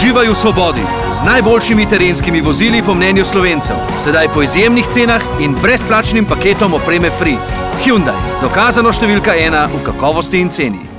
Uživaj v svobodi z najboljšimi terenskimi vozili po mnenju slovencev. Sedaj po izjemnih cenah in brezplačnim paketom opreme Free. Hyundai, dokazano številka ena v kakovosti in ceni.